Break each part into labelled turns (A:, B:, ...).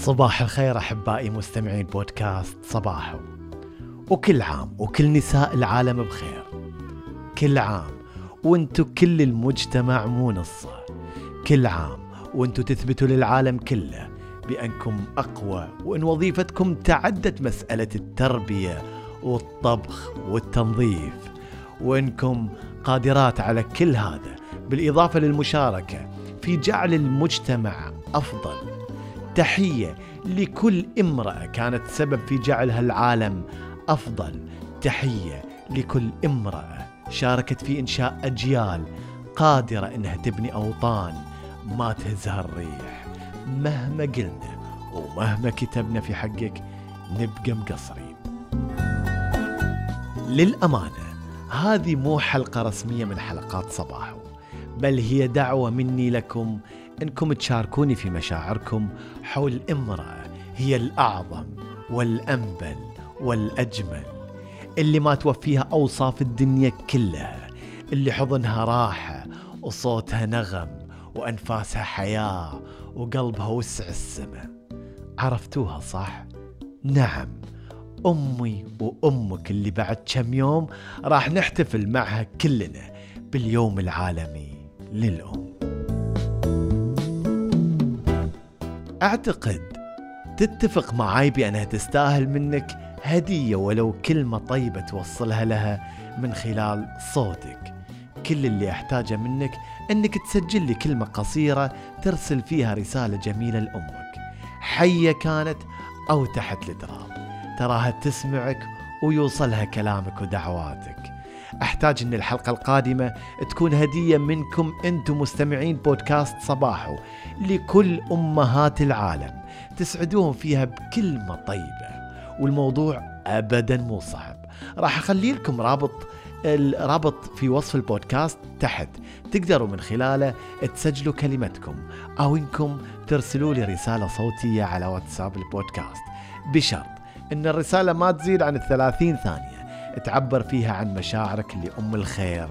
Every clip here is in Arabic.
A: صباح الخير أحبائي مستمعين بودكاست صباحو. وكل عام وكل نساء العالم بخير. كل عام وانتو كل المجتمع مو نصه كل عام وانتو تثبتوا للعالم كله بأنكم أقوى وإن وظيفتكم تعدت مسألة التربية والطبخ والتنظيف. وإنكم قادرات على كل هذا بالإضافة للمشاركة في جعل المجتمع أفضل. تحية لكل امرأة كانت سبب في جعل هالعالم أفضل. تحية لكل امرأة شاركت في إنشاء أجيال قادرة إنها تبني أوطان ما تهزها الريح. مهما قلنا ومهما كتبنا في حقك نبقى مقصرين. للأمانة هذه مو حلقة رسمية من حلقات صباحو بل هي دعوة مني لكم إنكم تشاركوني في مشاعركم حول امرأة هي الأعظم والأنبل والأجمل اللي ما توفيها أوصاف الدنيا كلها اللي حضنها راحة وصوتها نغم وأنفاسها حياة وقلبها وسع السماء. عرفتوها صح؟ نعم أمي وأمك اللي بعد كم يوم راح نحتفل معها كلنا باليوم العالمي للأم. أعتقد تتفق معاي بأنها تستاهل منك هدية ولو كلمة طيبة توصلها لها من خلال صوتك. كل اللي أحتاجه منك إنك تسجل لي كلمة قصيرة ترسل فيها رسالة جميلة لأمك. حية كانت أو تحت التراب تراها تسمعك ويوصلها كلامك ودعواتك. أحتاج أن الحلقة القادمة تكون هدية منكم أنتم مستمعين بودكاست صباحو لكل أمهات العالم تسعدوهم فيها بكلمه طيبة والموضوع ابدا مو صعب. راح أخلي لكم رابط الرابط في وصف البودكاست تحت. تقدروا من خلاله تسجلوا كلمتكم أو إنكم ترسلوا لي رسالة صوتية على واتساب البودكاست. بشرط إن الرسالة ما تزيد عن الثلاثين ثانية. تعبر فيها عن مشاعرك لأم الخير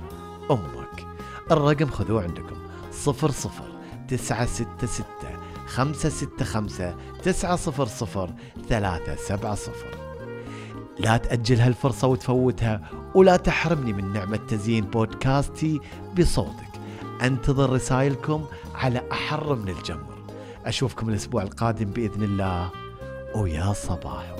A: أمك. الرقم خذوه عندكم صفر صفر تسعة ستة ستة خمسة ستة خمسة تسعة صفر صفر ثلاثة سبعة صفر. لا تأجل هالفرصة وتفوتها ولا تحرمني من نعمة تزيين بودكاستي بصوتك. أنتظر رسائلكم على أحر من الجمر. أشوفكم الأسبوع القادم بإذن الله ويا صباح.